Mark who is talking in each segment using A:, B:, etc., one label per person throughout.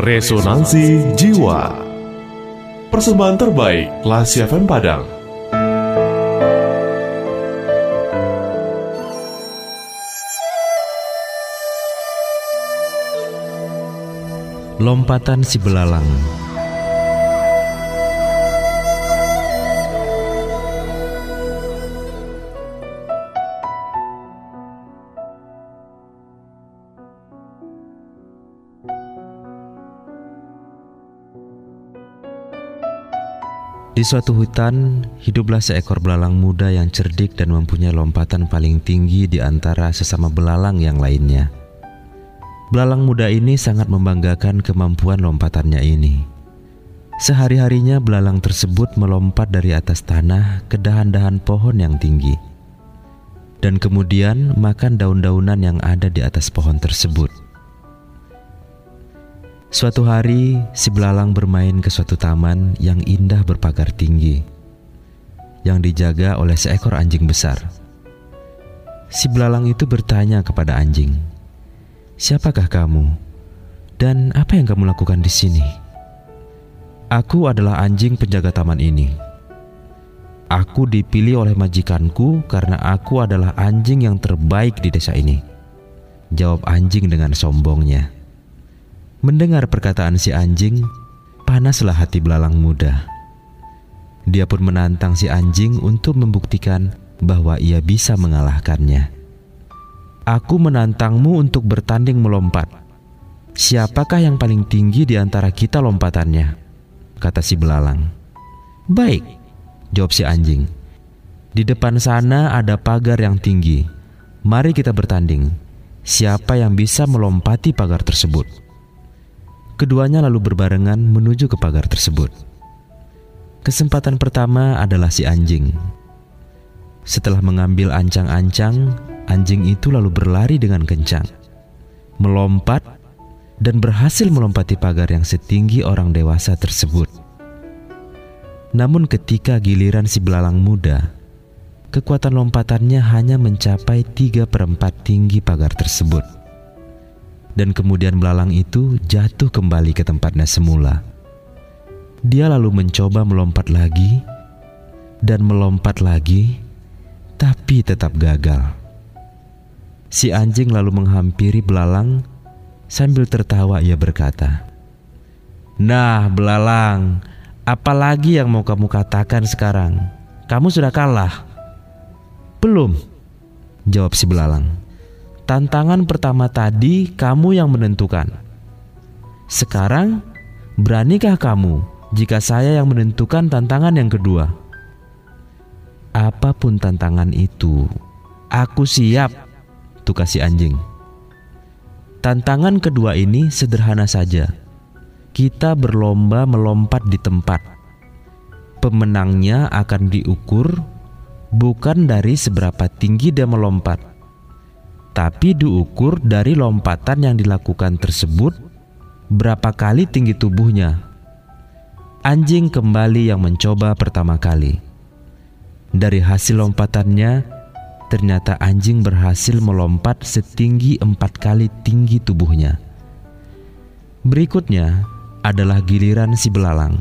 A: Resonansi Jiwa. Persembahan terbaik Lasi FM Padang.
B: Lompatan si belalang Di suatu hutan, hiduplah seekor belalang muda yang cerdik dan mempunyai lompatan paling tinggi di antara sesama belalang yang lainnya. Belalang muda ini sangat membanggakan kemampuan lompatannya ini. Sehari-harinya belalang tersebut melompat dari atas tanah ke dahan-dahan pohon yang tinggi. Dan kemudian makan daun-daunan yang ada di atas pohon tersebut. Suatu hari, si belalang bermain ke suatu taman yang indah berpagar tinggi, yang dijaga oleh seekor anjing besar. Si belalang itu bertanya kepada anjing, "Siapakah kamu, dan apa yang kamu lakukan di sini?" "Aku adalah anjing penjaga taman ini. Aku dipilih oleh majikanku karena aku adalah anjing yang terbaik di desa ini," jawab anjing dengan sombongnya. Mendengar perkataan si anjing, panaslah hati belalang muda. Dia pun menantang si anjing untuk membuktikan bahwa ia bisa mengalahkannya. Aku menantangmu untuk bertanding melompat. Siapakah yang paling tinggi di antara kita lompatannya? Kata si belalang. Baik, jawab si anjing. Di depan sana ada pagar yang tinggi. Mari kita bertanding. Siapa yang bisa melompati pagar tersebut? Keduanya lalu berbarengan menuju ke pagar tersebut. Kesempatan pertama adalah si anjing. Setelah mengambil ancang-ancang, anjing itu lalu berlari dengan kencang, melompat, dan berhasil melompati pagar yang setinggi orang dewasa tersebut. Namun, ketika giliran si belalang muda, kekuatan lompatannya hanya mencapai tiga perempat tinggi pagar tersebut dan kemudian belalang itu jatuh kembali ke tempatnya semula. Dia lalu mencoba melompat lagi dan melompat lagi, tapi tetap gagal. Si anjing lalu menghampiri belalang sambil tertawa ia berkata, "Nah, belalang, apalagi yang mau kamu katakan sekarang? Kamu sudah kalah." "Belum," jawab si belalang. Tantangan pertama tadi kamu yang menentukan. Sekarang, beranikah kamu jika saya yang menentukan tantangan yang kedua? Apa pun tantangan itu, aku siap, tukas si anjing. Tantangan kedua ini sederhana saja. Kita berlomba melompat di tempat. Pemenangnya akan diukur bukan dari seberapa tinggi dia melompat, tapi diukur dari lompatan yang dilakukan tersebut berapa kali tinggi tubuhnya. Anjing kembali yang mencoba pertama kali. Dari hasil lompatannya, ternyata anjing berhasil melompat setinggi empat kali tinggi tubuhnya. Berikutnya adalah giliran si belalang.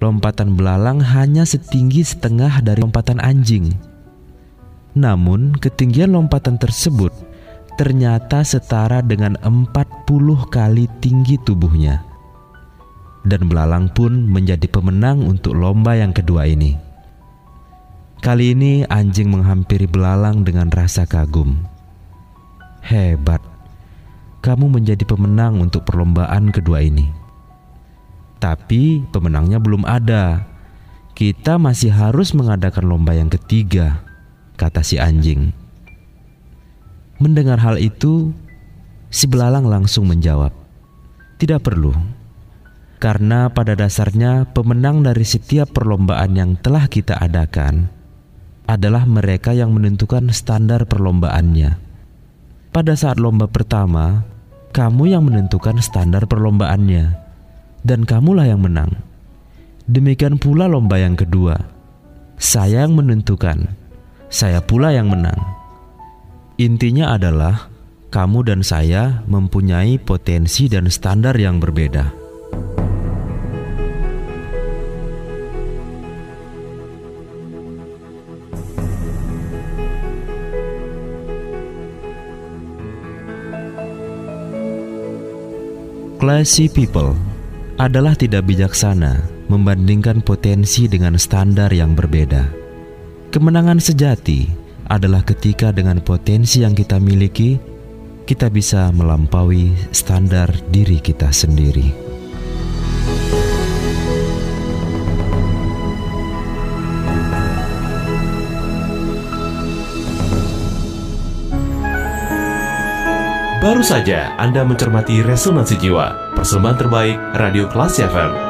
B: Lompatan belalang hanya setinggi setengah dari lompatan anjing. Namun ketinggian lompatan tersebut ternyata setara dengan 40 kali tinggi tubuhnya. Dan belalang pun menjadi pemenang untuk lomba yang kedua ini. Kali ini anjing menghampiri belalang dengan rasa kagum. Hebat, kamu menjadi pemenang untuk perlombaan kedua ini. Tapi pemenangnya belum ada. Kita masih harus mengadakan lomba yang ketiga kata si anjing. Mendengar hal itu, si belalang langsung menjawab, "Tidak perlu, karena pada dasarnya pemenang dari setiap perlombaan yang telah kita adakan adalah mereka yang menentukan standar perlombaannya. Pada saat lomba pertama, kamu yang menentukan standar perlombaannya, dan kamulah yang menang. Demikian pula lomba yang kedua, saya yang menentukan." Saya pula yang menang. Intinya adalah kamu dan saya mempunyai potensi dan standar yang berbeda. Classy people adalah tidak bijaksana membandingkan potensi dengan standar yang berbeda. Kemenangan sejati adalah ketika dengan potensi yang kita miliki, kita bisa melampaui standar diri kita sendiri.
A: Baru saja Anda mencermati Resonansi Jiwa, persembahan terbaik Radio Kelas FM